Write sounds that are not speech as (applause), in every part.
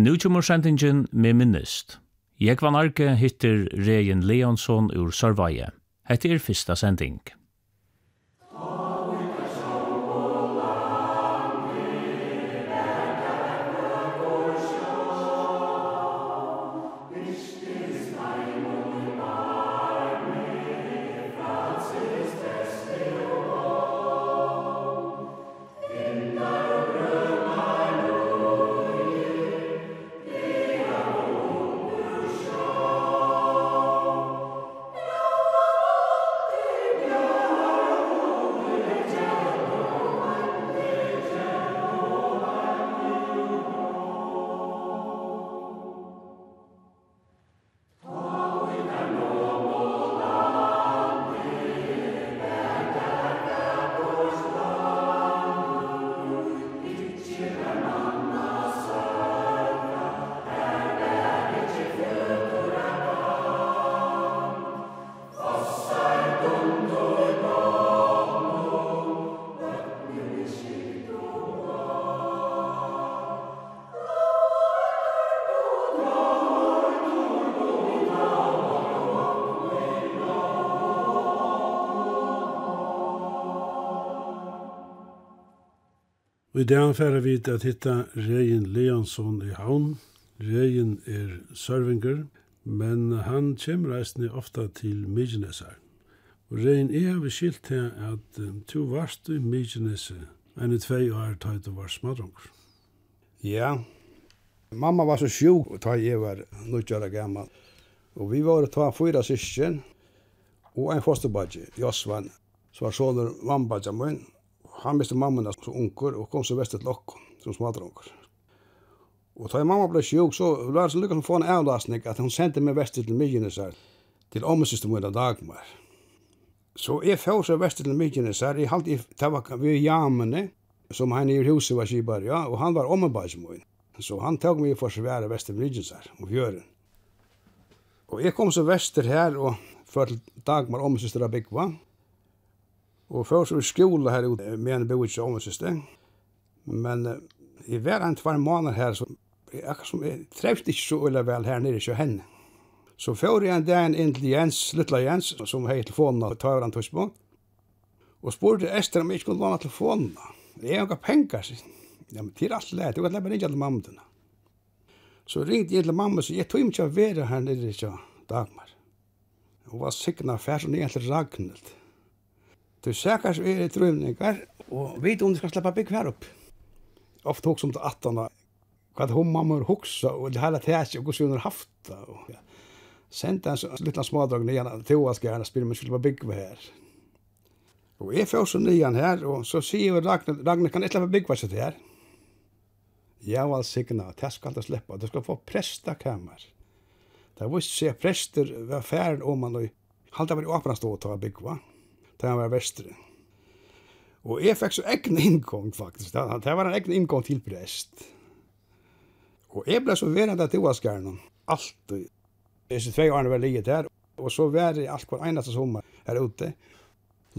Nu kommer sendingen med minnest. Jeg var narke hittir Regen Leonsson ur Sørveie. Hette er fyrsta sending. Og i dag anfører vi til at hitta Regin Leonsson i havn. Regin er sørvinger, men han kommer reisende ofta til Mykineser. Og Regin, jeg har beskilt til at um, to varst i Mykineser, enn i tvei år tøyt og var smadronger. Ja, mamma var så sjuk og ta jeg var nødgjøra gammal. Og vi var ta fyra syskjen og en fosterbadje, Josvan, som var sånne vannbadja min, han miste mammuna som unger og kom så vest til lokk som smadrunger. Og da mamma ble sjuk, så var det så lykkes å få en avlastning at hun sendte meg vest til Mykjenesar til ommesystemet av Dagmar. Så jeg får så vest til Mykjenesar, jeg halte i tavak ved jamene, som han i huset var kibar, ja, og han var ommebadsmoen. Så han tog meg for svære vest til Mykjenesar og fjøren. Og jeg kom så vester her og for Dagmar ommesystemet Bigva, Og før så skola her ute, med en bo ikke om siste. Men uh, i hver en tvær måneder her, så jeg, som, jeg trefte ikke så veldig vel her nede, ikke henne. Så før jeg en dag inn til Jens, Littla Jens, som har telefonen og tar han tøyspunkt, og spurte Esther om jeg ikke kunne låne telefonen. Jeg har ikke penger, sier Ja, men det er alt lett, du kan leppa ringe til mamma dine. Så ringte jeg til mamma, så jeg tog ikke å være her nere i Dagmar. Hun var sikkert sikna fær, og jeg heter Ragnhild. Du sækars er drømningar, og vi om du skal sleppa bygg her opp. Ofte hos om til 18 hva hun mamma har hoksa, og det hele tæsje, og hos hun har haft det. Og, ja. Sendte hans lilla smådrag nyan til hva skal gjerne spyrir, men skulle bare bygge her. Og jeg får så nyan her, og så sier vi Ragnar, Ragnar kan ikke sleppa bygge seg til her? Ja, vel signa, det skal du slippe, du skal få presta kammer. Det visste seg prester var færen om man, og halte var i åpna stå og ta bygge, va? det var vestre. Og jeg fikk så egen inngång faktisk. Det, det var en egen inngång til prest. Og jeg ble så verende til Oaskaren, alltid. Disse tve årene var ligget her, og så var jeg alt hver eneste sommer her ute.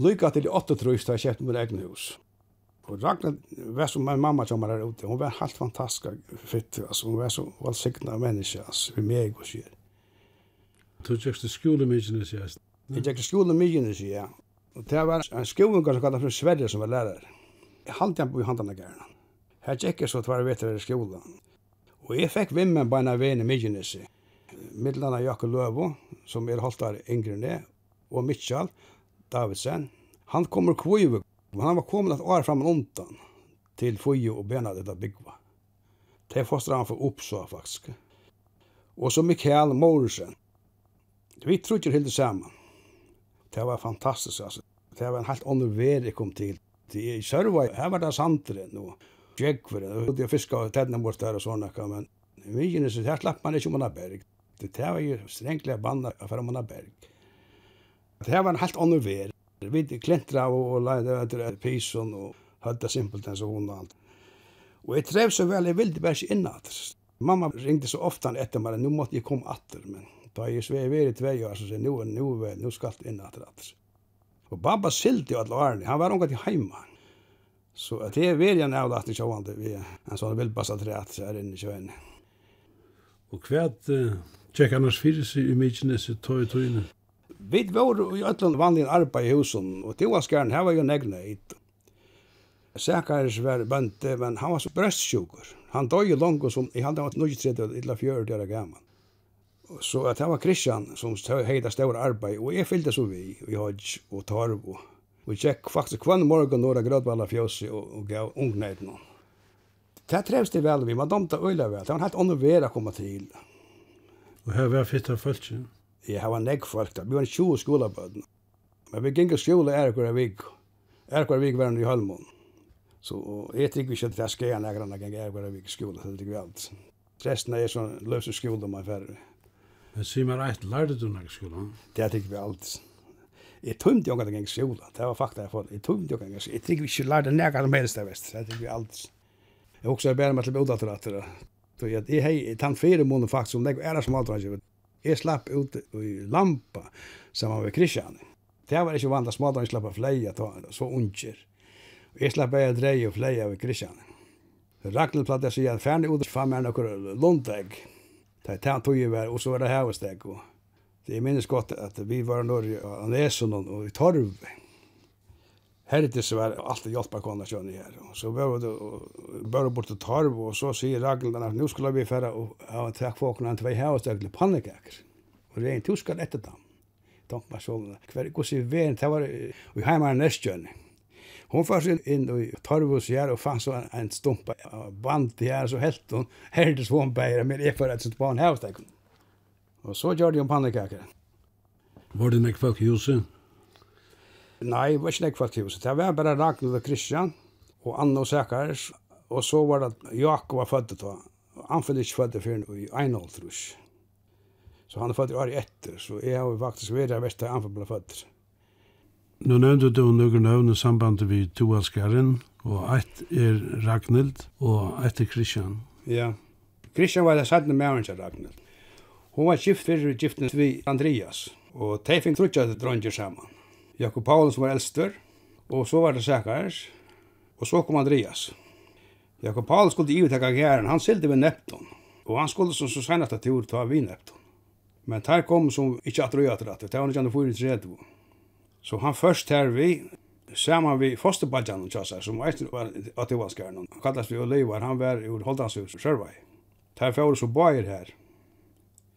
Lykka til 8 trus da jeg kjøpte mitt egne hus. Og Ragnar var som min mamma som var her ute, hun var helt fantastisk fyrt, altså, hun var så valgsikna menneske, altså, vi meg og sier. Du tjekkste skolemidgene, sier jeg. Jeg tjekkste skolemidgene, sier jeg. Og det var en skovingar som kallet for Sverre som var lærer. Jeg halte han på i handene gærna. Her tjekk så tvar vetar i skola. Og jeg fikk vimmen på en av vene i Midgenesi. Midlanda Jakob Løvo, som er holdt der yngre og Mitchell Davidsen. Han kommer kvivu, men han var kommet et år fram undan til Fujo og Bena dette byggva. Det fostrar han for oppså, faktisk. Og så Mikael Morrison. Vi trodde ikke helt sammen. Det var fantastiskt alltså. Det var en helt annan värld jag kom till. Det i Sörva, här var det sandren nu. Jäkvare, och jag fiskade tänderna bort där och sådana. Men i så här slapp man inte om man har berg. Det var ju strängtliga banna för om man har berg. Det var en helt annan värld. Vi klentra og, og lærte etter pisen og hødde simpelt enn så hun og alt. Og jeg trev så vel, jeg ville bare ikke inn Mamma ringde så ofte etter meg, nå måtte jeg komme atter, men Da jeg svei i tvei år, så sier nu, nu, nu skal det inn at det. Og babba silti jo alle årene, han var unga til heima. Så at jeg veri han av datten sjåvande, vi en sånn vildbassa træt her inne i sjøen. Og hva tjekk annars fyrir seg i Mykines i tøy tøyne? Vi var i öllum vanlig arbeid i husen, og til var skjern, her var jo negna hit. Sækars var bønte, men han var så brøstsjukur. Han døy jo langt som, jeg hadde han var 23 eller 40 år gammal. Så att han var Christian som hejda stora arbeid, og jeg fyllde så vi, i Hodge og Torv, og vi tjekk faktisk kvann morgen några grødvalla fjösi og, og gav ungnæyd noen. Det trevs det vel vi, man domta øyla vel, det var en helt annan vera komma komme til. Og her var fitta folk, ja? Ja, var negg folk, vi var en 20 skolabøden. Men vi gikk skole er hver vik, er hver vik var i Hølmån. Så jeg tykker vi ikke at det er skreia negra negra negra negra negra negra negra negra negra negra negra negra negra negra negra negra negra negra Men sier meg rett, lærte du noe skole? Det tykker vi alt. Jeg tømte jo ikke engang skole, det var fakta jeg fått. Jeg tømte jo ikke engang skola. Jeg tykker vi ikke lærte noe som helst det vest, det tykker vi alt. Jeg også er bare med til å til at det. Jeg har tatt fire måneder faktisk, om det er som alt Jeg slapp ut i lampa sammen med Kristian. Det var ikke vant at smådrag slapp av fleia, så unger. Jeg slapp bare dreie og fleia av Kristian. Ragnhild platt jeg sier, ferdig ut, faen meg noen lundegg. Det er tog ju var och så var det här hos och det är minns gott att vi var i Norge och Anesen och i Torv. Här det så var allt hjälpa konna kön här och så var det bara bort till Torv och så säger Ragnarna att nu skulle vi färra och ha en tack för och en två här hos dig pannekaker. Och det är en tuskar efter dem. De var så kvar går sig vem det var i heimaren nästjön. Hon får sig inn i torvus her og fann så en, en av band her, så helt hon herdes hon bæra, men jeg för et sånt barn här steg. Og så gjør de om pannekaker. Var det nek folk i huset? Nei, det var ikke nek folk i huset. Det var bare Ragnhild og Kristian og Anna og Sækars, og så var det Jakob var född då. Han födde ikke född förrän i Einholtrus. Så han er født i året etter, Så jeg har faktiskt varit där värsta han ble født. Nå nevnte du noen navn i samband med Tua Skaren, og ett er Ragnhild, og ett er Kristian. Ja, Kristian var det sattne med til Ragnhild. Hon var gift fyrir giften vi Andreas, og de fikk trutja dronger saman. Jakob Paulus var eldstur, og så var det Sækars, og så kom Andreas. Jakob Paulus skulle ivetaka gæren, han sildi ved Neptun, og han skulle som så senast at tur ta vi Neptun. Men der kom som ikkje at røy at røy at røy at røy at Så han først her vi, saman vi fosterbadjanen tjassa, som var eisen var ativanskaren. Han kallast vi Olivar, han var i Holdanshus, Sørvei. Der fyrir så bøyer her.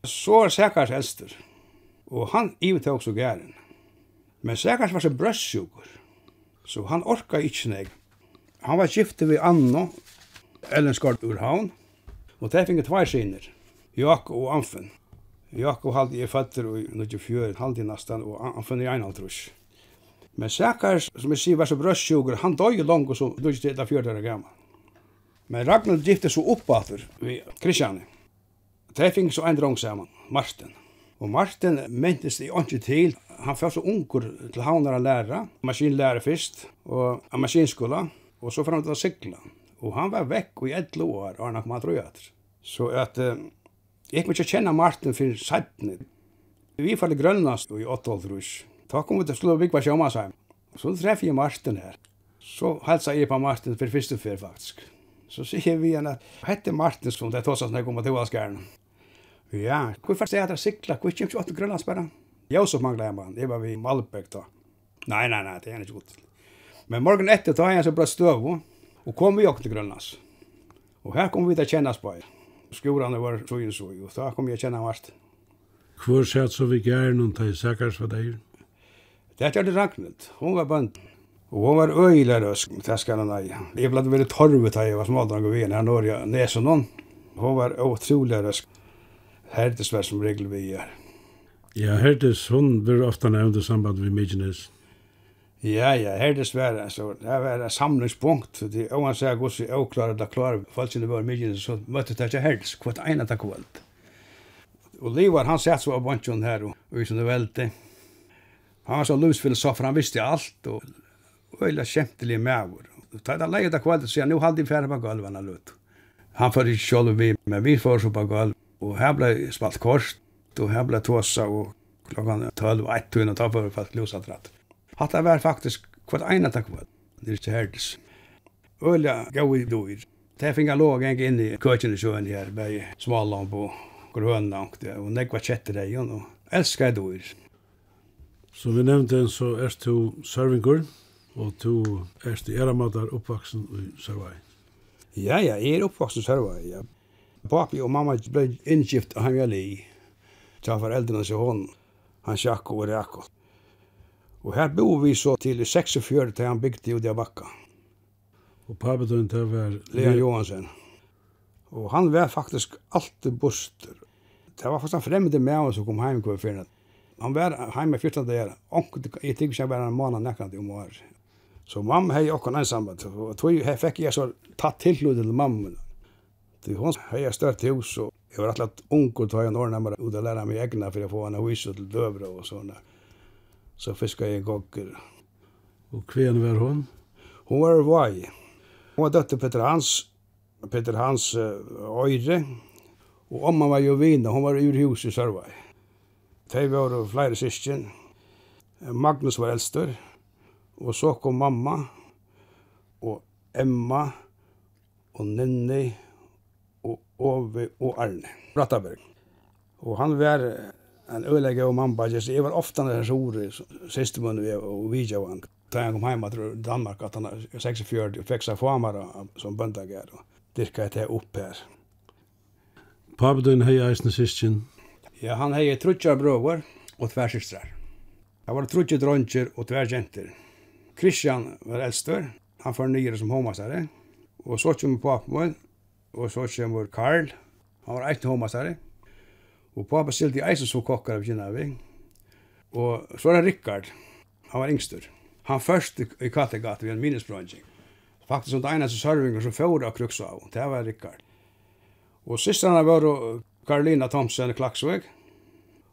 Så er Sækars elster, og han ivet også gæren. Men Sækars var så brøstsjukur, så han orka ikkje neg. Han var gifte vi Anno, Ellenskort ur Havn, og der finge tvær syner, Jakob og Amfen. Jakob halde er fattur i nødje halde haldi nastan, og han funnet ein halvtrus. Men Sækar, som jeg sier, var så brøstsjugur, han døg langt og så nødje til fjør døra gammal. Men Ragnar gifte så oppater vi Kristiani. De fikk så ein drong saman, Martin. Og Martin mentes i åndsju til, han fyrir så ungur til havnar að læra, maskinlæra fyrst, og a maskinskola, og så fram til að sykla. Og han var vekk i 11 år, og han kom að drøyater. Så at Jeg kom ikke kjenne Martin for 17. Vi var i Grønlands i 8-12 Da kom vi til Slå Bygva Sjømasheim. Så treffer jeg Martin her. Så helsa jeg på Martin for første fyr faktisk. Så sier vi henne at hette Martin som det er tåsas når jeg kommer til Åskæren. Ja, hvorfor sier jeg at jeg sikla? Hvor kommer ikke åtte Grønlands bare? Josef manglet jeg mann. Jeg var i Malbæk da. Nei, nei, nei, det er ikke godt. Men morgen etter tar jeg så bra støv og kom vi åkte Grønlands. Og her kom vi til å kjennes på skorene var så og så, og da kom jeg kjenne vart. Hvor satt så vi gjerne noen til Sækars for deg? Det er det Ragnhild. Hun var bønd. Og hun var øyla røsk, det skal han ei. Jeg ble veldig torvet da jeg var smaldrang og vi her når jeg neser noen. Hun var utrolig røsk. Hertes var som regel vi er. Ja, Hertes, hun blir ofta nevnt i samband med Midgenes. Ja, ja, her dessverre, så det var et samlingspunkt, for det er oansett hos vi avklarer det klare, folk sine det var mye, så møtte det ikke helst, kvart ene takk kvalt. Og Livar, han satt så av bunchen her, og vi som det velte. Han var så lusfilosof, han visste alt, og øyla kjentelig med. Og ta det leie av kvalt, så jeg, nu halde i fjerde på gulven, han. Han får ikke sjål vi, men vi får så på gulv, og her ble spalt kors, og her ble tåsa, og klokkan 12 og 1 tog inn og ta på for at klosa tratt. Hatta var faktisk kvart eina takk var. Det er ikke herdes. Ølja gav i dyr. Det finga låg en inn i køkken i sjøen her, bei smallamp og grønlangt, og nekva kjetter deg, og elskar dyr. Som vi nevnte, så er du servingur, og du er til eramadar oppvaksen i Sørvei. Ja, ja, jeg er oppvaksen i Sørvei, ja. Papi og mamma ble innskift av ham jeg li, til foreldrene seg hånd, han sjakk og rakk Og her bor vi så til 46 til han bygde ut i bakka. Og papadøyen til var... Leon Johansen. Og han var faktisk alltid buster. Det var faktisk en fremmede med han som kom hjem kvar fyrir. Han var hjemme 14 dager. Jeg tenker ikke bare en måned nekkant om år. Så mamma hei okkur en. Og tog hei fikk jeg så tatt tilhud til mamma. Det hon hei størt hus og jeg var alltid unger tog jeg en år ut og lære meg egna for å få henne huset til døvra og sånne så fiskar jag gokker. Och kven var hon? Hon var vaj. Hon var dotter Peter Hans, Peter Hans uh, øyre, Och omma var ju vina, hon var ur hus i Sørvei. De var flera syskjen, Magnus var äldster. Och så kom mamma och Emma och Nenni och Ove och Arne Brattaberg. Och han var en ødelegge og mamma bare Jeg var ofte den store siste munnen vi og vidja han. Da han kom hjemme til Danmark, at han er 46 og fikk seg famara som bøndag er. Dirka et opp her. Pabedun hei eisen syskin? Ja, han hei trutja brøver og tværsystrar. Det var trutja dronjer og tværsjenter. Christian var eldstur, han får nyere som homasare. Og så kommer papen, og så kommer Karl, han var eisen homasare. Og pappa stilte i eisen som kokkar av Kinavi. Og så var det Rickard, han var yngstur. Han først i Kattegat ved en minnesbrønding. Faktisk som det eneste servinger som fjord av Krukshav, det var Rickard. Og sisterne var Karolina Thomsen Klaksvig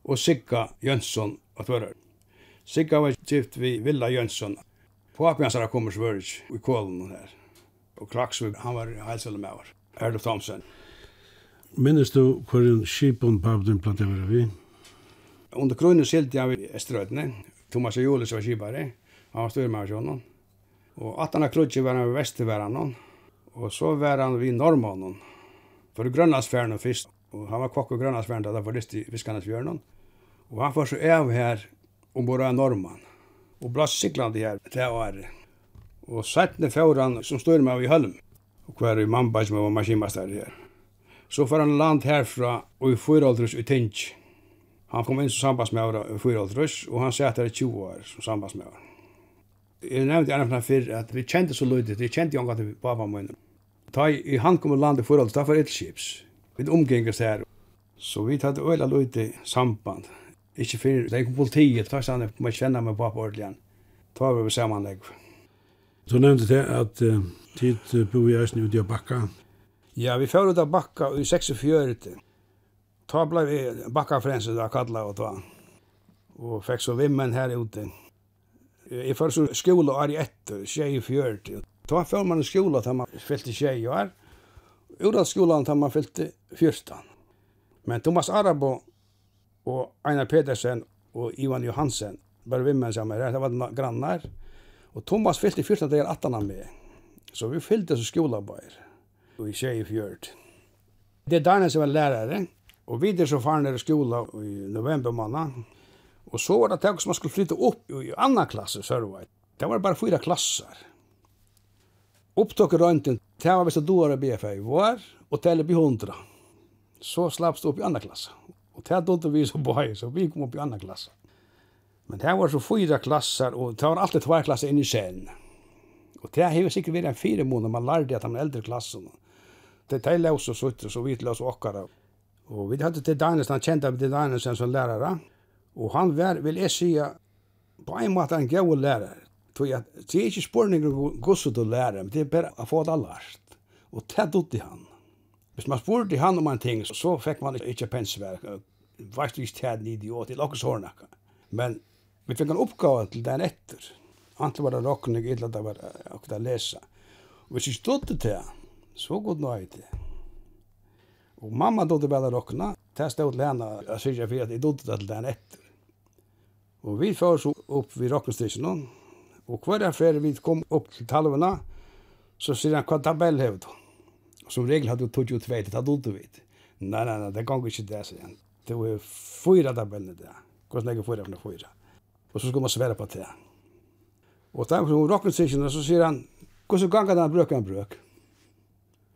og Sigga Jönsson at Tvørøy. Sigga var gift ved Villa Jönsson. Pappa hans har kommet svørg i kålen her. Og Klaksvig, han var heilselig med over. Erluf Thomsen. Minnes du hvordan skipun Babdun plantet var vi? Under kronen skilte jeg ved Estrøtene. Thomas Jolis var skipare. Han var større med sjånen. Og at han klutje var han ved Vesterværen. Og så var han ved Norrmannen. For Grønlandsfjæren først. Og han var kokk og Grønlandsfjæren da det var lyst i Viskanasfjæren. Og han var så av her ombord av Norrmann. Og ble siklande her til året. Og settene fjøren som større med i Hølm. Og hver i mannbar som var maskinmaster her. Så får han land herfra og i fyraldrus i Tinch. Han kom inn som sambandsmævra i fyraldrus, og han satt her i 20 år som sambandsmævra. Jeg nevnte gjerne fra fyrr at vi kjente så løydet, vi kjente jo til baba munnen. Ta i han kom land i fyraldrus, da var elskips. Vi omgengast her. Så vi tatt øyla løydet samband. Ikke fyrr, det kom politiet, ta sann, man kjenner meg baba ordelig. Ta var vi samanlegg. Du nevnte det at uh, tid uh, bo i eisen ut i bakka, Ja, vi får ut av bakka i 46. Ta blei vi bakkafrensen da kalla og ta. Og fikk så vimmen her ute. Jeg får så skola år i etter, tjei i fjørt. Ta får man skola til man fyllte tjei år. Urat skolan til man fyllte fyrstan. Men Thomas Arabo og Einar Pedersen og Ivan Johansen bare vimmen sammen her. Det var grannar. Og Thomas fyllte fyrstan til 18 av meg. Så vi fyllte så skola bare i Sjeifjørt. Det er Daniel som var lärare, og vi er så faren i skola i november måned. Og så var det takk som man skulle flytta opp i annan klasse, Sørveit. Det var bare fyra klasser. Opptøk røynten, det var hvis det doer BFA var, og teller på hundra. Så slappst opp i annan klasse. Og det hadde vi så bøy, så vi kom opp i annan klasse. Men det var så fyra klasser, og det var alltid tvær klasser inn i sen. Og det har sikkert vært en fire måneder man lærte at han eldre klassen. Det de løs og sutt så vi løs åkara. Og vi hadde til Daniels, han kjente til Daniels som lærere, og han var, vil jeg si, på en måte en gøy lärare. Det er ikke spårning om gosset och lärare, men det er bare å få det lært. Og det dødde han. Hvis man spurte han om en ting, så fikk man ikke pensverk. Vart vi ikke en idiot, til åkes hårnakka. Men vi fikk en oppgave til den etter. Antall var det rokkning, illa det var akkurat å lesa. Og hvis vi stod til det, Så god night. Og mamma då det bara rockna. Det stod til henne. Jag syns at jeg att det til den etter. Og vi för så upp vid og hver kvar affär vi kom opp til talvarna så sier han hva tabell har då. Som regel hadde du tog jo tveit, det att du vet. Nei, nei, nei, det går ikke det, sier han. Det var fyra tabellene der. Hvordan er det fyra for fyra. Og så skulle man svære på det. Og Och där på rockstationen så sier han Hvordan ganger den brøk en brøk?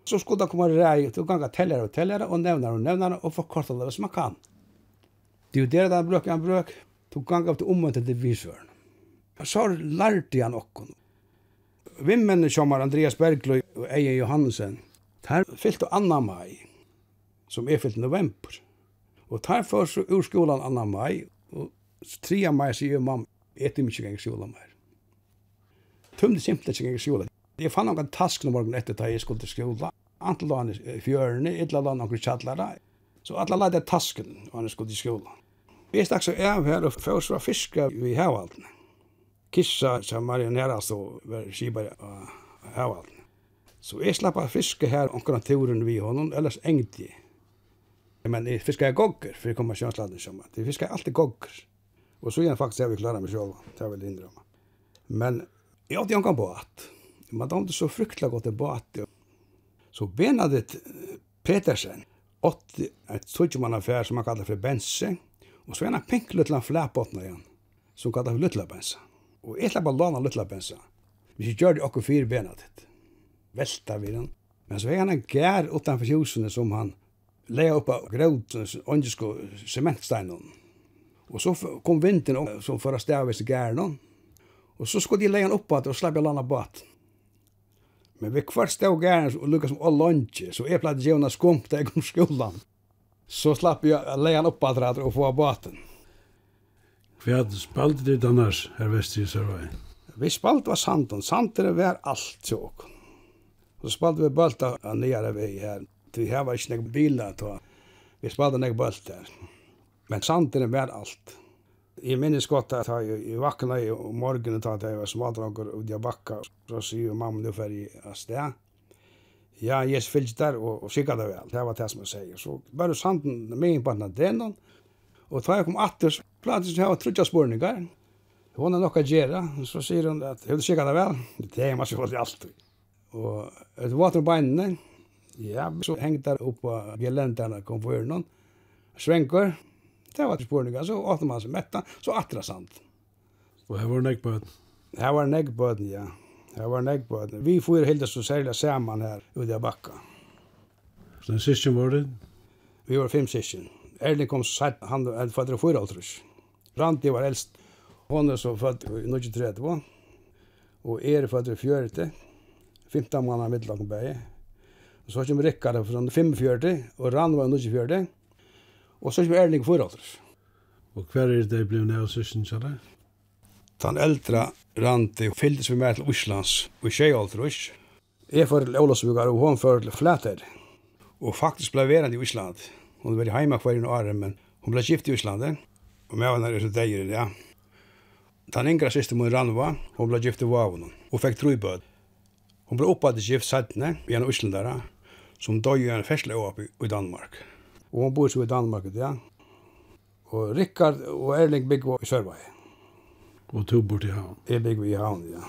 så skulle det komme rei ut och ganga tällare och tällare och nämnare och nämnare och förkorta det som man kan. Det er jo det där bruk han bruk. Du ganga til omvendt til divisören. Så lærte han okkon. Vimmen som var Andreas Bergløy og Eie Johansen. der fyllte och annan maj som er fyllt november. Og der för så ur skolan annan og tre av meg sier mamma, etter mye gånger skolan mer. Tumde simpelt ikke gånger skolan. Jeg fann noen task noen morgen etter da jeg skulle til skola. Antel lån i fjørene, ytla lån noen kjallara. Så alle la det tasken når jeg skulle til skola. Vi stakk så av her og først var fiska i havaltene. Kissa som var næra så var skibare av havaltene. Så jeg slapp av fiske her omkring turen vi honom, ellers engte jeg. Men jeg fiskar gogger, for jeg kommer av kjønsladen som var. Jeg fiskar alltid gogger. Og så igjen faktisk er vi klara med sjåva, det er vel indrømma. Men jeg åtte jo en gang på at, Man damte så fruktelig godt tilbake. Så Benedikt Petersen åtte et tøtjemannaffær som han kallar for Bense, og så en pink lilla flæpåtna igjen, som kallar for Lutla Bense. Og jeg slapp å låna Lutla Bense. Vi gjør det okkur fire Benedikt. Velta vi den. Men så er han en gær utanfor husene som han leia upp av gråten, åndesko sementsteinen. Og så kom vinteren som for å stavvis i gæren. Og så skulle de leia han opp at og slapp jeg landa på. Men vi kvart stod gärna och lukade som all lunch. Så jag platt gärna skump där jag kom skolan. Så slapp jag att lägga upp allt rätt och få av båten. Vad spalt det annars här väst i Sörvaj? Vi spalt var sanden, sanden var allt till. Så spalt vi bölta nere vi här. Vi här var inte några bilar. Vi spalte några bölta. Men sanden var allt. Jeg minnes godt at jeg vakna i morgenen til at jeg var smaldranger ut i bakka, så sier mamma nu fer jeg av sted. Ja, jeg fyllt der og, og skikka det vel, det var det som jeg sier. Så bare sanden med på den denen, og da jeg kom atter, så pratet jeg av trutja spurningar. Hun er nokka gjerra, så sier hun at hun skikka det vel, det er masse folk i alt. Og et vater på beinene, ja, så hengt der oppe på gelenderne kom på ørnen, svenker, Det var spurningar, så åter man seg metta, så atra sant. Og her var negbøten? Her var negbøten, ja. Her var negbøten. Vi får helt så særlig saman her ute av bakka. Så den sysken var det? Vi var fem sysken. Erling kom satt, han er fatter og fyra altrus. Randi var eldst. Hon er så fatt i 1930, og er fadder i 40. 15 mann er middelakon bæg. Så kommer Rikkard fra 45, og Rand var i 1940 og så er vi ærlig for alder. Og hver er det blevet av søsken, sa det? Den eldre rante fyldes vi med til Oslands og tjejalder oss. Jeg får til Ålasvugar og hun får til Flæter. Og faktisk ble verand i Osland. Hun var hjemme hver en år, men hun ble gift i Osland. Og med henne er så deier ja. Den yngre siste min Ranva, hun ble gift i Vavon, og fikk trøybød. Hun ble oppad i gift sattene i en Oslandere, som døg i en fersle oppe i Danmark. Og hon bor så i Danmark, ja. Og Rikard og Erling bygger i Sørvei. Og du bor i havn? Jeg bygger i havn, ja.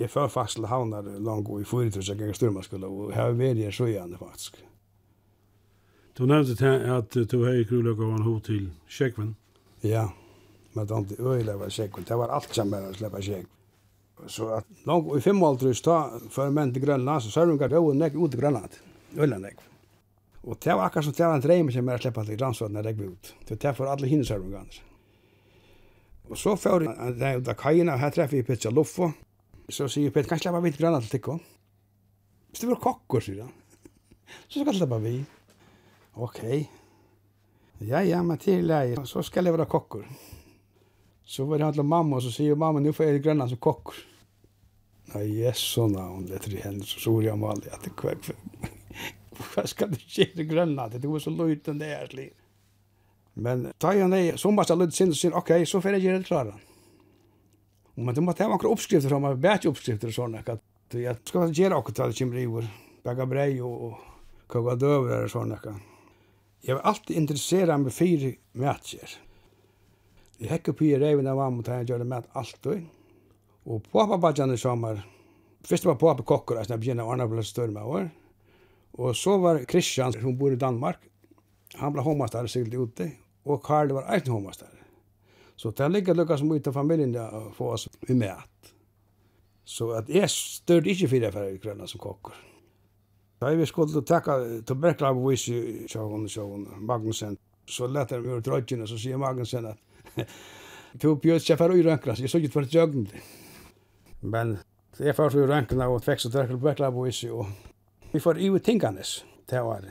Jeg fører faktisk til havn der langt og i fyrirtrus jeg ganger styrmaskula, og her er veri så igjen, faktisk. Du nevnte til at du hei kruløk av en hod til Kjekven? Ja, men det var ikke øyelig var Sjekven. Det var alt sammen å slippe Sjekven. Så at langt og i fem aldrus ta, før menn til Grønland, så sørger jeg at jeg var nekk ut til Grønland. Øyland nek. Og det var akkurat som det var en dreim som jeg slipper til grannsvåten jeg legger ut. Det var for alle hinnesarvungene. Og så før jeg ut av kajene, og her treffer jeg Petra Luffo. Så sier Petra, kan jeg slippe vidt grannar til Tikko? Hvis det var kokker, sier han. Så skal jeg slippe vidt. Ok. Ja, ja, men til leie, så skal jeg være kokkor. Så var det han til mamma, og så sier mamma, nu får jeg grannar som kokkor. Nei, yes, sånn, hun det i henne, så sori jeg maler, at det kvekk, kvekk hva skal du gjøre i Grønland? Det var så løyten det er liv. Men ta han det, så måste han sin og sier, ok, så får jeg gjøre det klare. Men du måtte ha noen oppskrifter fra meg, bætjoppskrifter og sånne, at jeg skal gjøre akkurat det kommer i vår, bæga brei og koga døver og sånne. Jeg var alltid interesseret med fire mætjer. Jeg hekk opp i reven av mamma, og jeg gjør det mæt alltid. Og pappa badjan i sommer, først var pappa kokker, jeg begynner å ordne på større med år. Og så var Christian, som bor i Danmark, han ble homastar sikkert ute, og Karl var eisen homastar. Så det ligger lukka som ut av familien å få oss med mat. Så at jeg størde ikke fire færre i grønna som kokker. Da vi skulle takka til Berklav og vise sjån, sjån, Magnussen, så lette jeg ur drødgjene, så sier Magnussen at (laughs) du bjød seg for å rønkla, jeg så ikke for jøgn. Men jeg først var rønkla og tvekst og trekker på Berklav og vise, og Vi får i Tinganes til året.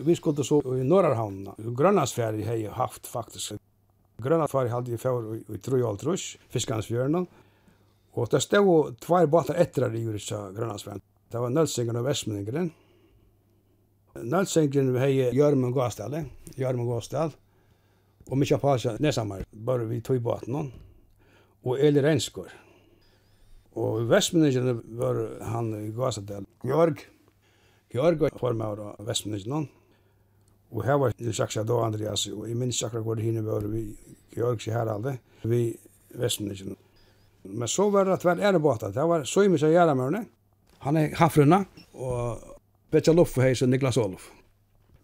Vi skulle så i Norrhavn. Grønlandsfjæri har jeg haft faktisk. Grønlandsfjæri hadde jeg før i alltrus Fiskansfjørnen. Og det stod tvær båtar etter i så Grønlandsfjæren. Det var Nølsingeren og Vestmenningeren. Nølsingeren har jeg Jørmen Gåsdal, Jørmen Gåsdal. Og mykje Pasha nesamar, bare vi tog båten. Og Eli Renskor Og Vestmenningeren var han Gåsdal. Jørg. Georg var formar av Vestministeren, og her var Nils Aksel og Andreas, og jeg minns akkurat hvor det hinne var vi Georg seg her alle, vi Vestministeren. Men så var det tvær ærebåta, det var så mye som gjør med henne. Han er hafrunna, og Betja Luffe heis og Niklas Olof.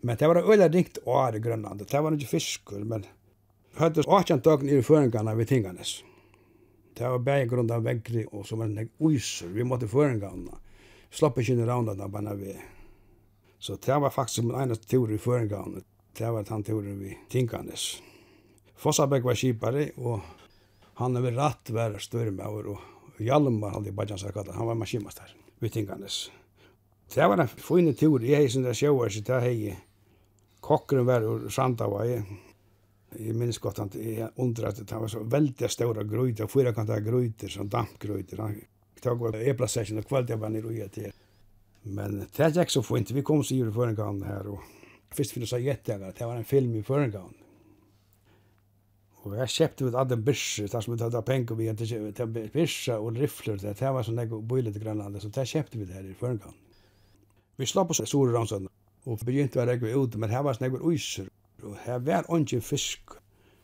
Men det var øyla ringt år i Grønland, det var ikke fiskur, men høyde 18 døgn i føringarna vi tinganes. Det var bæg grunn av vegri og så var nek uiser, vi måtte føringarna slapp ikke inn i raunet da bare vi. Så det var faktisk min ene tur i føringavnet. Det var den turen vi tinkanes. Fossabæk var kipare, og han var rett være størmauer, og Hjalmar hadde i Bajansarkata, han var maskinmaster vi tinkanes. Det var en fin tur, jeg synes det sjøer, så det hei kokkeren var ur Sandava, Jeg minns godt han undret at det var så veldig store grøyter, fyra kantar grøyter, sånn dampgrøyter. Han tog var e-plassasjen og kveld var nere og gjett. Men det er ikke så fint. Vi kom så i Førengan her, og først finnes jeg jättegar her, det var en film i Førengan. Og jeg kjøpte ut alle byrser, der som vi tatt av penger vi til byrser og rifler, det var sånn jeg bor i grann så det kjøpte vi det her i Førengan. Vi slapp oss store rannsønne, og begynte å regge ut, men her var sånn jeg uiser, og her var ikke fisk.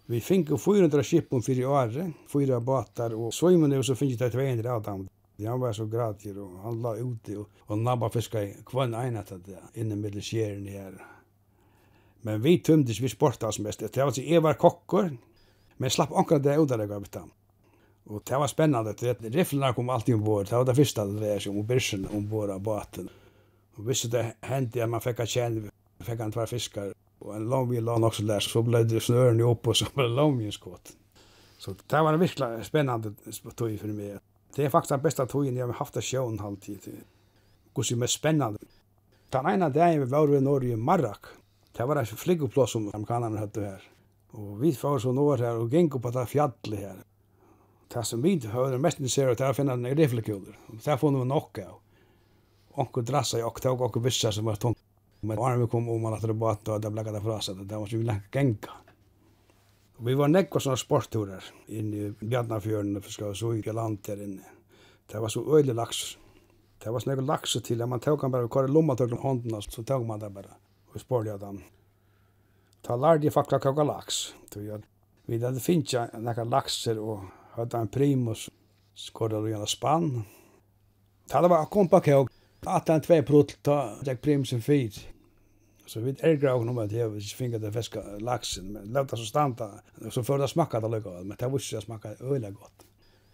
Vi fikk 400 skippon fyrir året, fyra båtar, og svømmene, og så finnes det 200 av dem. Han var så gratis og han la ute och, og nabba fiska i kvann enat att inne med det skjären her. Men vi tømdes vi sporta oss mest. Det var så Eva kockor. Men slapp akkurat det ut där jag vet Och det var spännande. Det rifflarna kom alltid ombord. Det var det första det var som börsen ombord av båten. Och hvis det hendte at man fick att känna. Fick han två fiskar. Och en långvig lån också där. Så blev det snören upp och så ble det långvig skott. Så det var virkelig spännande tog för meg. Det er faktisk den beste togen jeg har haft av sjøen halvtid. Hvor som er spennende. Den ene dagen vi var i Norge i Marrak. Det var en flyggeplass som amerikanerne hadde her. Og vi var så nord her og gikk på det fjallet her. Det som vi hører mest interessert, det er å finne en riflekuler. Det har funnet vi nok av. Onkel drassa i oktav og onkel vissa som var tungt. Men var vi kom om man at det var og det ble det fra seg, det var ikke vi lenge genka. Vi var nekva sånne sportturer inn i Bjarnafjøren og fiskar så i land der inne. Det var så øylig laks. Det var sånn laks til, man tåk han bare, vi kvar lomma tøk om hånden, så tåk man det bare. Og vi spør jeg dem. Ta lærde jeg faktisk kaka laks. Vi hadde finnes jeg nekka lakser og hadde en primus, skorda og gjennom spann. Det var akkompa kjøk. 18-2 prutt, da jeg primusen fyrt. Så vi (laughs) er grå om att jag inte finner det fiska laksen, men låta så stanta. Så för det smakka det lukka, men det visste jag smakka øyla godt.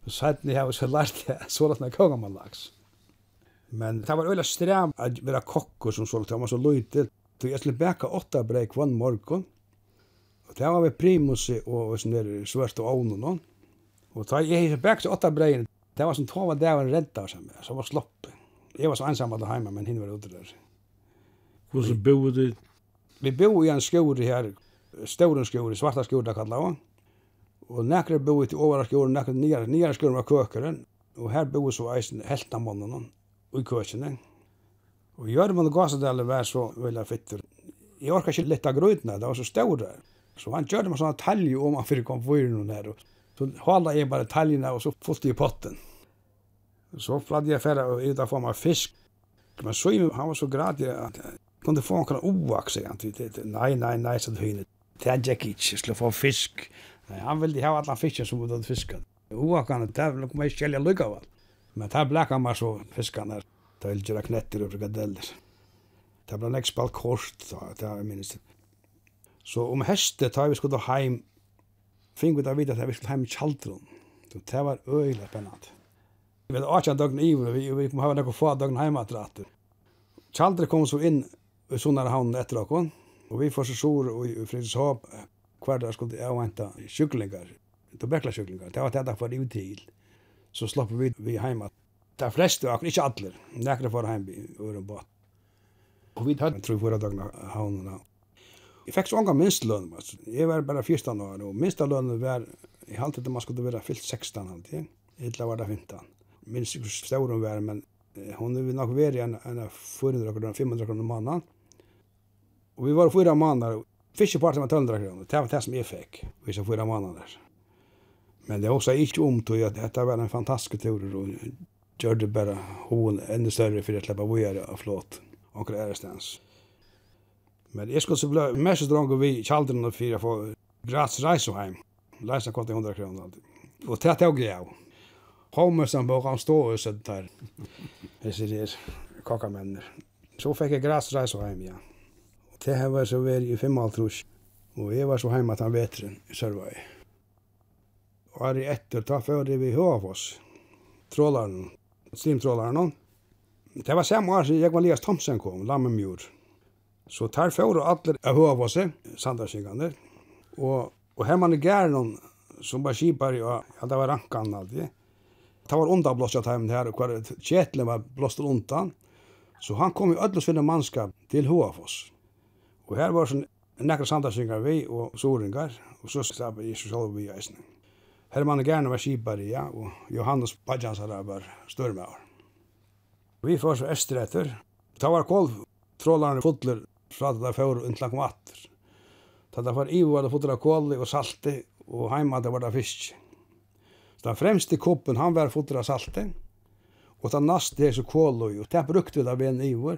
Så satt jeg har så lært jag så lätt när jag man laks. Men det var öliga sträm att vara kokkur som så det var så lite. Så jeg skulle bäka åtta brei kvann morgon. og det var vi primus og sån där svart og ån og någon. Och tar jag hej åtta brei, Det var som två var där en rädda som var slopp. Jeg var så ensam at heima, men hinn var ute där. Hvor så bor du? Vi bor i en skjord her, ståren skjord, svarta skjord, det kallar vi. Og nekre bor til overa skjord, nekre nyare, nyare skjord var køkeren. Og her bor så eisen heltamannen og i køkene. Og Jørgen Gassadale var så veldig fitter. Jeg orkar ikke litt av grøytene, det var så ståre. Så han gjør meg sånne talje om han fyrir kom fyren her. Så holda jeg bare taljene og så fullt i potten. Så fladde jeg færre og ut av form av fisk. Men så, han var så gradig at kunde få en kan oax sig han tyckte nej nej nej så hyn det är jag inte skulle få fisk. Nej han ville ha alla fisken som hade fiskat. Oaxarna det ville komma i skälja lucka va men där blackar man så fiskarna. Där vill göra knetter och frikadeller. Det blev nästa spalt kort så det är minst så om häste tar vi skulle hem fing vi där vidare att vi skulle hem i Chaldron det var öjligt spännande. Vi hade 18 dagen i, vi kom ha nekko få dagen heima til Kjaldre kom så inn i sånne havn etter dere. Og vi får så sår i Fredrikshab hver dag skulle jeg vente kyklingar, tobekla-kyklingar. Det var det jeg var ut til. Så slapp vi, vi hjemme. De fleste, akkurat ikke alle, nekker for hjemme i øren båt. Og vi hadde for fyra dagene havnene. Jeg fikk så unga mange altså. Jeg var bare 14 år, og minstlønnen var, jeg halte det man skulle være fyllt 16 alltid. Illa var det 15. Minst ikke hvor stor hun var, men hun er nok vært i en, en 400 kroner, 500 kroner måneden. Og vi var fyra månader. Fiskeparten var 100 kroner, Det var det som jag fick. Vi så fyra måneder. Men det också inte om till at dette var en fantastisk tur och gjorde bare hon enda større för att slippe vågjere av flåt och ärestens. Men jeg skulle så bli mest drang vi kallade for fyra för gratis reise hjem, Läsa kvart 100 kroner alltid. Och det tog jag. Homer som bara stå och sånt där. Det är. Så fick jag gratis reise hjem. Ja. Det her var så vært i 55, og jeg var så hjemme til vetren i Sørvøy. Og her etter, da før vi høy trålaren, slimtrålaren. Det var samme år som var Lias Thomsen kom, Lammemjord. Så tar før allir av høy av oss, sandarsingene. Og, og her man i Gjernon, som var skipar, ja, det var rankan alltid. Det var undan blåst av timen her, og hver kjetlen var blåst undan. Så han kom i ødelsvinne mannskap til Håafoss. Og her var sånn nekra sandarsingar vi og soringar, og så slapp jeg så sjálf vi eisen. Hermann Gerne var skipar ja, og Johannes Badjansara var størmaur. Vi får så estir etter. Ta var kolv, trålarne fotler, fra det der fjord og kom atter. Det var ivo var det fotler av kåli og salti, og heima det var det fisk. Så den fremste koppen, han var fotler av salti, og da naste det så kåli, og det brukte vi da ved en ivo,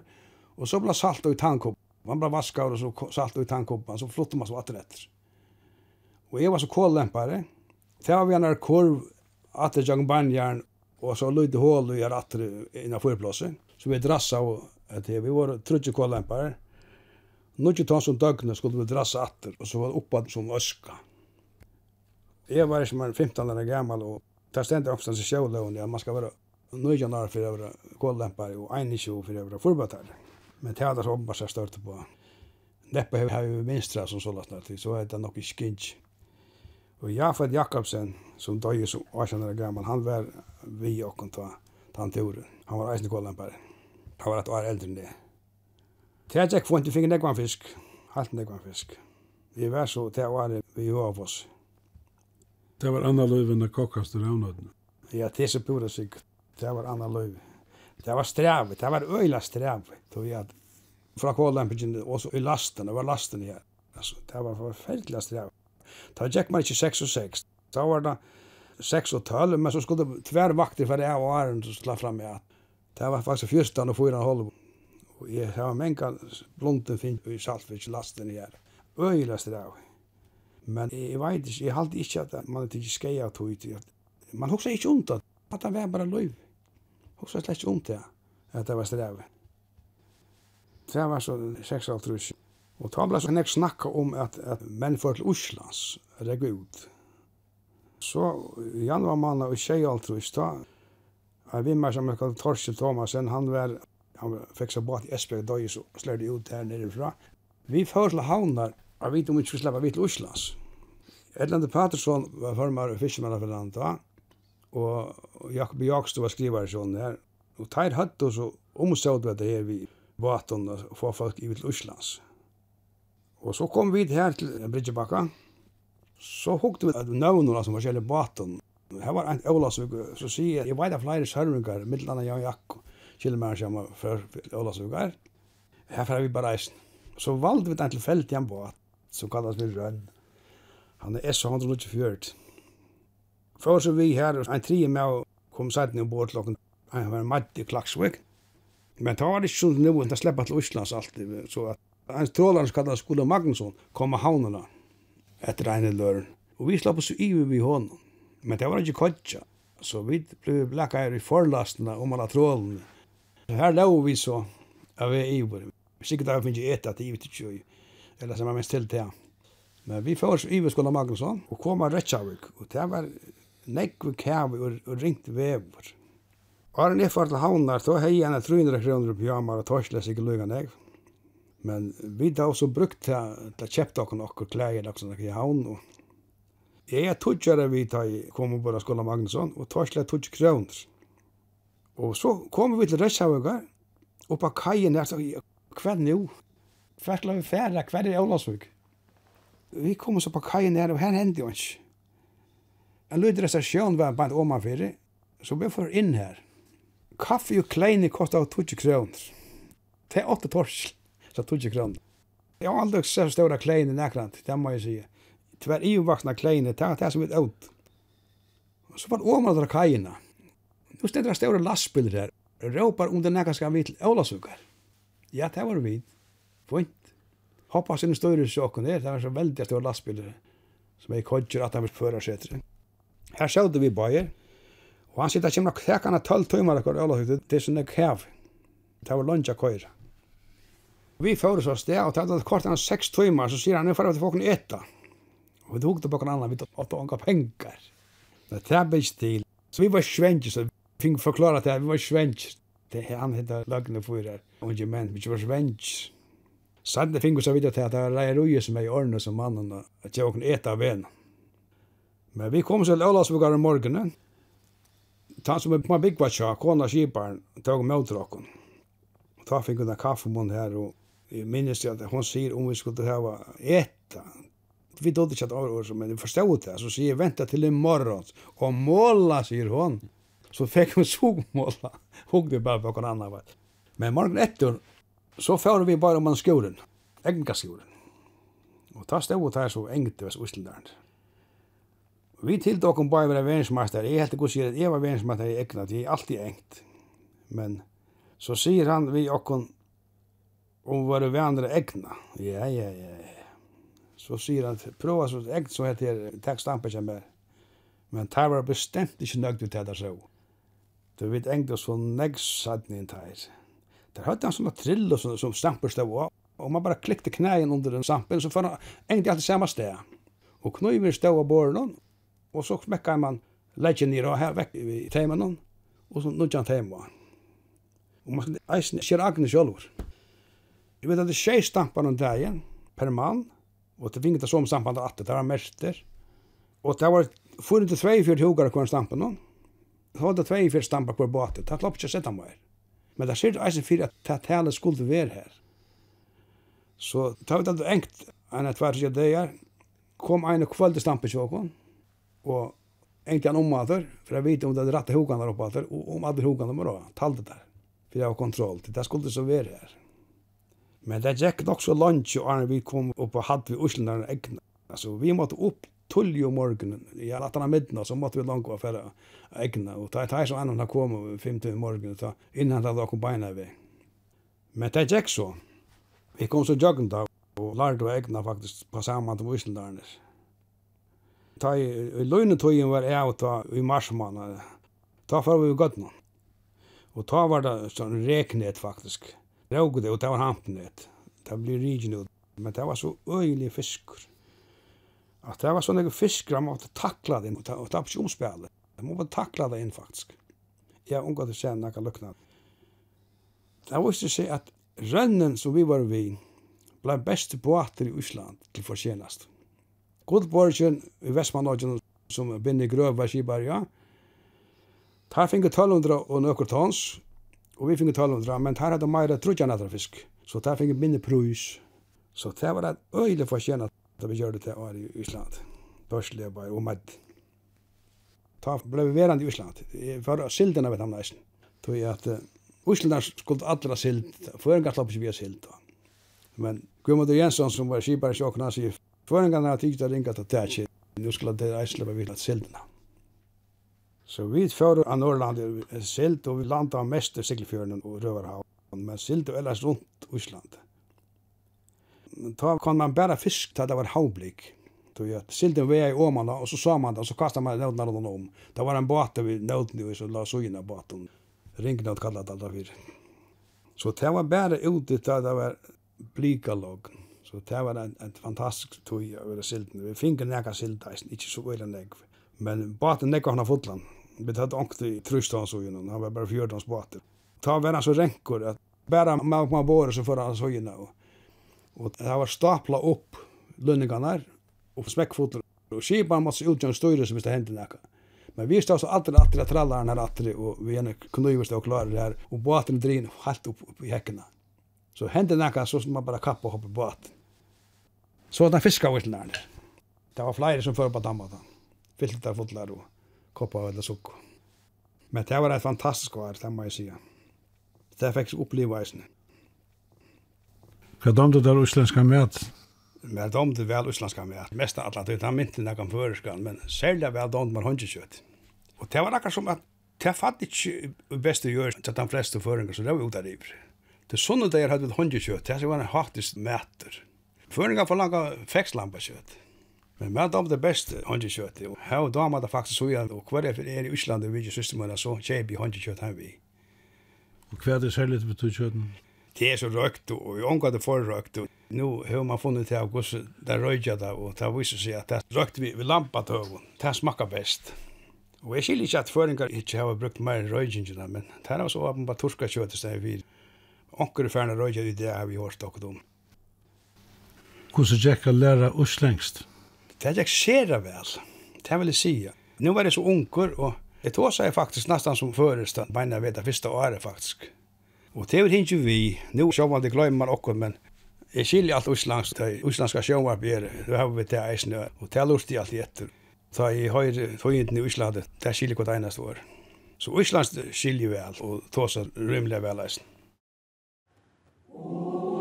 og så ble salt og tankopp Og han ble vaskar och så salt i tannkoppen, så flottar man så atter etter. Och jeg var så kollämpare. Där var vi en korv åter jag banjern, och så lydde hål och jag åter innan förplatsen. Så vi drassa og att vi var trutje kollämpare. Nu inte ta som døgnet skulle vi drassa atter, och så var det uppad som öska. Jeg var som en 15 år gammal och där ständer oppstans i själv då man ska vara nöjd när för være vara og och enig för att vara förbatare. Men det er det som bare størte på. Neppe har vi minstra som så lagt nødt så er det nok ikke kjent. Og Jafet Jakobsen, som døg som 18 år gammel, han var vi og kom ta han til Han var eisen kålampar. Han var et år eldre enn det. Det er ikke funnet, jeg fikk nekvann fisk. Halt nekvann fisk. Vi var så til året vi var av oss. Det var anna løyven enn kokkast og Ja, det er så pura sikkert. Det var anna løyven. Det var strävigt, det var öjla strävigt. Då var att fra Kålempingen och så i lasten, det var lasten här. Alltså, det var förfärligt strävigt. Då gick man inte 6 och 6. Då var det 6 och 12, men så skulle tvär vakter för det här och ären som slå fram med att det var faktiskt 14 och 4 och halv. Och jag har mänka blonden fint i Saltviks lasten här. Öjla strävigt. Men jeg vet ikke, jeg halte ikke at man er ikke skei av tog til. Man hoksa ikke undan, at han var bare løyv hugsa slett om det, at det var strevet. Det var så 6,5 Og da ble så nek snakka om at, at menn fyrir til Oslands, reg ut. Så i januar mann og tjej alt da ta vi vimmar som jeg kallte Torsten Thomasen, han var, han fikk seg båt i Esbjerg døy, så slørde ut her nerefra. Vi får til havnar, og vi om vi skulle sleppa vi til Oslands. Edlande Paterson var formar og fiskmann av da, Og Jakob Jakstov var skrivare sånn her. Og teir hatt oss og så omstod vi det her vi vaten og få folk i til Øslands. Og så kom vi her til Bridgebakka. Så hukte vi at nøvnene som var kjellig i. Her var en Ålasvik, så sier jeg, jeg vet av flere sørvinger, middelanda Jan Jakko, Jakob, kildemer som var før Ålasvikker. Her får vi bare reisen. Så valde vi den til tilfeldig en båt, som kallas vi Rønn. Han er S-124. Før så vi her, en tre med å komme seg til bort klokken, han var en madd i Klaksvik. Men det var ikke sånn nå, det slipper til Østlands alltid, så at en trålare som kallet Skole Magnusson kom av havnene etter ene løren. Og vi slapp oss i vi hånden, men det var ikke kodja. Så vi ble blekka her i forlastene om alla trålene. Her lå vi så, av vi i vår. sikkert har vi finnet ikke etter at ivi til tjøy, eller som er mest til til. Men vi får oss ivi Skola Magnusson og kom av Retsjavik, og det var nekve kæve og, og ringt Og Åren jeg for til havnar, så hei henne 300 kroner på jamar og torsles ikke lugan eg. Men vi da også brukt til, til å kjøpte okkur okkur klæger og sånn i havn. Og jeg er tudgjere vi da jeg kom og bare skola Magnusson og torsla tudg kroner. Og så kom vi til Røshavugar og på kajen der, så hva nu? Hva skal vi færa? Hva er Olavsvik? Vi kom oss oppa kajen der, og her hendte jo ikke En lydre stasjon var bant omanfyrir, så vi får inn her. Kaffe og kleini kostar 20 kroner. Det er 8 torsl, så 20 kroner. Jeg har aldri sett ståra kleini nekrant, det må jeg sige. Tver iuvaksna kleini, det er det som er ut. Så var oman dra kajina. Nu stendur det ståra lastbiler her, råpar om det nekka skal vi til Ålasukar. Ja, det var vi. Fint. Hoppas inn i større sjokken der, det var så veldig ståra lastbiler som er kodger at han vil føra setre. Her sjøvde vi bøyer, og han sitter kjemmer kvekkene tølv timer akkur øla høyde, det er sånn jeg hev. Det var lunge køyre. Vi fører oss sted, og det hadde kort enn seks timer, så sier han, nu får vi til folkene etta. Og vi tog det på en annan, vi tog åtta unga pengar. Det er det til. Så vi var svensk, så vi fikk forklare det, vi var svensk. Det er han hittet løgne fyrir, og ikke menn, vi var svensk. Sannet fikk vi så til at det var reier uje som er i årene som mannen, at jeg åkne etta av venen. Men vi kom til Ølandsvågar i morgenen. Ta som er på byggva tja, kona skiparen, tog med drakon. Ta fikk hun en kaffemån her, og jeg minnes til at hun sier om vi skulle hava etta. Vi dødde ikke at år, men vi forstod det. Så sier jeg, venta til i morgen. Og måla, sier hun. Så fikk hun sogmåla. Hun det bare på hver annan. Men morgen etter, så får vi bare om man skolen. Egenka skolen. Og ta stod her så engt i Vest-Uslendaren. Vi til dokum bara være verdensmeister. Jeg helt ikke sier at jeg var verdensmeister i egna, det er alltid engt. Men så sier han vi okkon om våre vandre egna. Ja, ja, ja, ja. Så sier han, prøva så egn som heter tekstampe som er. Men det var bestemt ikke nøgt ut det så. Det vet engt oss for negsadning enn det Der hadde han sånne trill og sånne som stamper stod av. Og man bara klikte knægen under den stampen, så får han egentlig alltid samme sted. Og knøyver stod av båren, Og så smekka man leggen nir og her vekk i teimen og så nødde han teimen. Og man skal eisen skjer agne sjolvor. Jeg vet at det skjer tjei stampar om dagen per mann, og det vinget som stampar at det var merster. Og det var 42 hogar kvar stampar hon. så var det 42 stampar kvar båtet, det slapp ikke sett han var. Men det skjer eisen fyrir at det tale skulle være her. Så det var det engt enn at hver sier det kom ein og kvöldi stampar sjokon, og enkan om att för jeg vet om det rätta hokan där uppe att och om alla hokan de då talde där för jag har kontroll. Det där skulle så være här men det gick nok så langt och när vi kom upp og hadde vi uslarna egna. Altså, vi måste upp tull ju morgonen i alla andra middag så måste vi långt vara för egna. och ta ta så annorna kom fem til morgonen så innan det var kom vi men det gikk så vi kom så joggande och å egna faktiskt på samma till uslarna Ta i, i løgnetøyen var jeg og ta i marsmannen. Ta for vi i nå. Og ta var det sånn reknet faktisk. Råg det, og det var hampnet. Det blir rigen ut. Men det var så øyelig fiskur. At det var sånne fiskar, man måtte takla det, og ta, var ikke på. Man måtte takla det inn faktisk. Jeg unga til sen, jeg kan lukna. Det var ikke seg at rønnen som vi var vi, ble beste båter i Ísland til fortjenast. Godborgen i Vestmannodgen som Binni Grøv var skibar, ja. Ta finge 1200 og nøkker tons, og vi finge 1200, men ta hadde meira trudjanatra fisk, så ta finge minne prus. Så det var et øylig forskjena da vi gjør det til i Island. Børslebar og med. Ta ble vi verand i Island, for sildina vet han neisen. Tog at Íslandar skuld allra sild, føringar slapp ikke vi sild. Men Guðmundur Jensson som var skibar i sjokna sier Tvåringarna har tyckt att ringa till tätje. Nu skulle det här släppa vid att silderna. Så vi för av Norrland är silt och vi landar mest i Siglfjörden och Rövarhavn. Men silt och ellers runt Island. Men Ta kan man bara fisk till det var havblick. Då jag silden var i åmarna och så sa man det och så kastade man nödna någon om. Det var en båt vi nödna och så la så in båten. Ringnöd kallade det alla fyra. Så det var bara ute till det var blikalogn Så det var en, en fantastisk tog å være silden. Vi fikk en nekka sildeisen, ikke så veldig nekk. Men baten nekka han av fotland. Vi tatt ångt i trusstansugjen, han var bare fjordans bater. Ta var han så renkur, at bare med på båret så får han sugjen av. Og det var stapla opp lønningene og smekkfotler. Og skipan måtte utgjøre støyre som hvis det hendte nekka. Men vi stod så alltid atri at trallaren her atri, og vi ene knuivist og klarer det her, og båten drin helt opp, opp i hekkena. Så hendte nekka så som man bare kappa og hoppa båten. Så den fiska vitt nærne. Det var flere som fører på dammet da. Fyltet der fotler og koppa eller sukk. Men det var et fantastisk vær, det må jeg si. Det fikk jeg oppleve eisene. Hva damte der uslenska med? Men damte vel uslenska med. Mest av alle, det er mynte når jeg føreskan, men særlig vel damte man hundkjøtt. Og det var akkurat som at det fatt ikke best å gjøre til de fleste føringer, så det var jo der i. Det sånne dager hadde vi hundkjøtt, det var en hattisk mæter. Føringa forlanga fekslampa kjøtt. Men med dem det beste håndkjøtt. Og her og damer det faktisk så gjerne, og hver er er i Ísland og vidje systemet, så kjøp kjøper håndkjøtt her vi. Og hva er det særlig til betyr kjøtten? Det er så røkt, og vi omgår det for røkt. Nå har man funnet til hvordan det røyja det, og det viser seg at det røkt vi vi ved lampatøven. Det smakker best. Og jeg skiljer ikke at føringar ikke har brukt mer røyjingene, men det er også åpenbart turska kjøtt i stedet vi. Onker er ferdig røyja i det har vi hørt okkur om. Hvordan gikk jeg lære uslengst? Det gikk sere vel, det vil jeg si. Nå var jeg så unger, og jeg tog seg faktisk nesten som førest, men jeg vet det første året faktisk. Og det var ikke vi. Nå ser man det glemmer okkur, men jeg skiljer alt uslengst. Det uslenska sjøvarp er, det har vi til eisen, og det er lurte alt i etter. Så jeg har tøyenden i Uslandet, det skiljer hvert eneste år. Så Uslands skiljer vel, og tog seg rymlig vel eisen. Oh.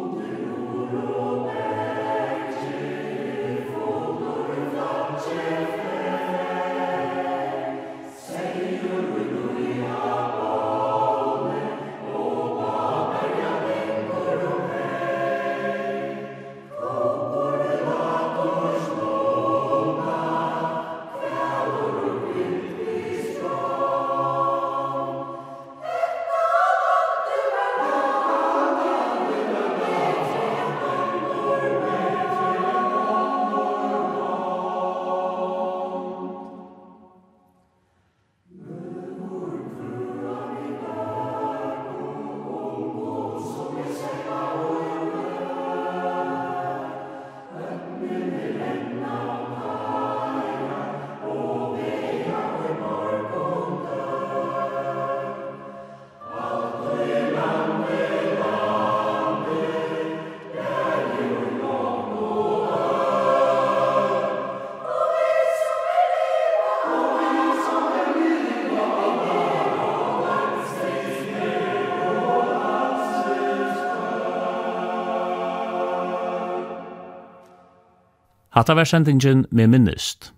Hatta var sendingen med minnist.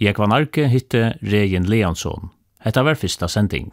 Jeg var narki hitte Regin Leansson. Hetta var fyrsta sending.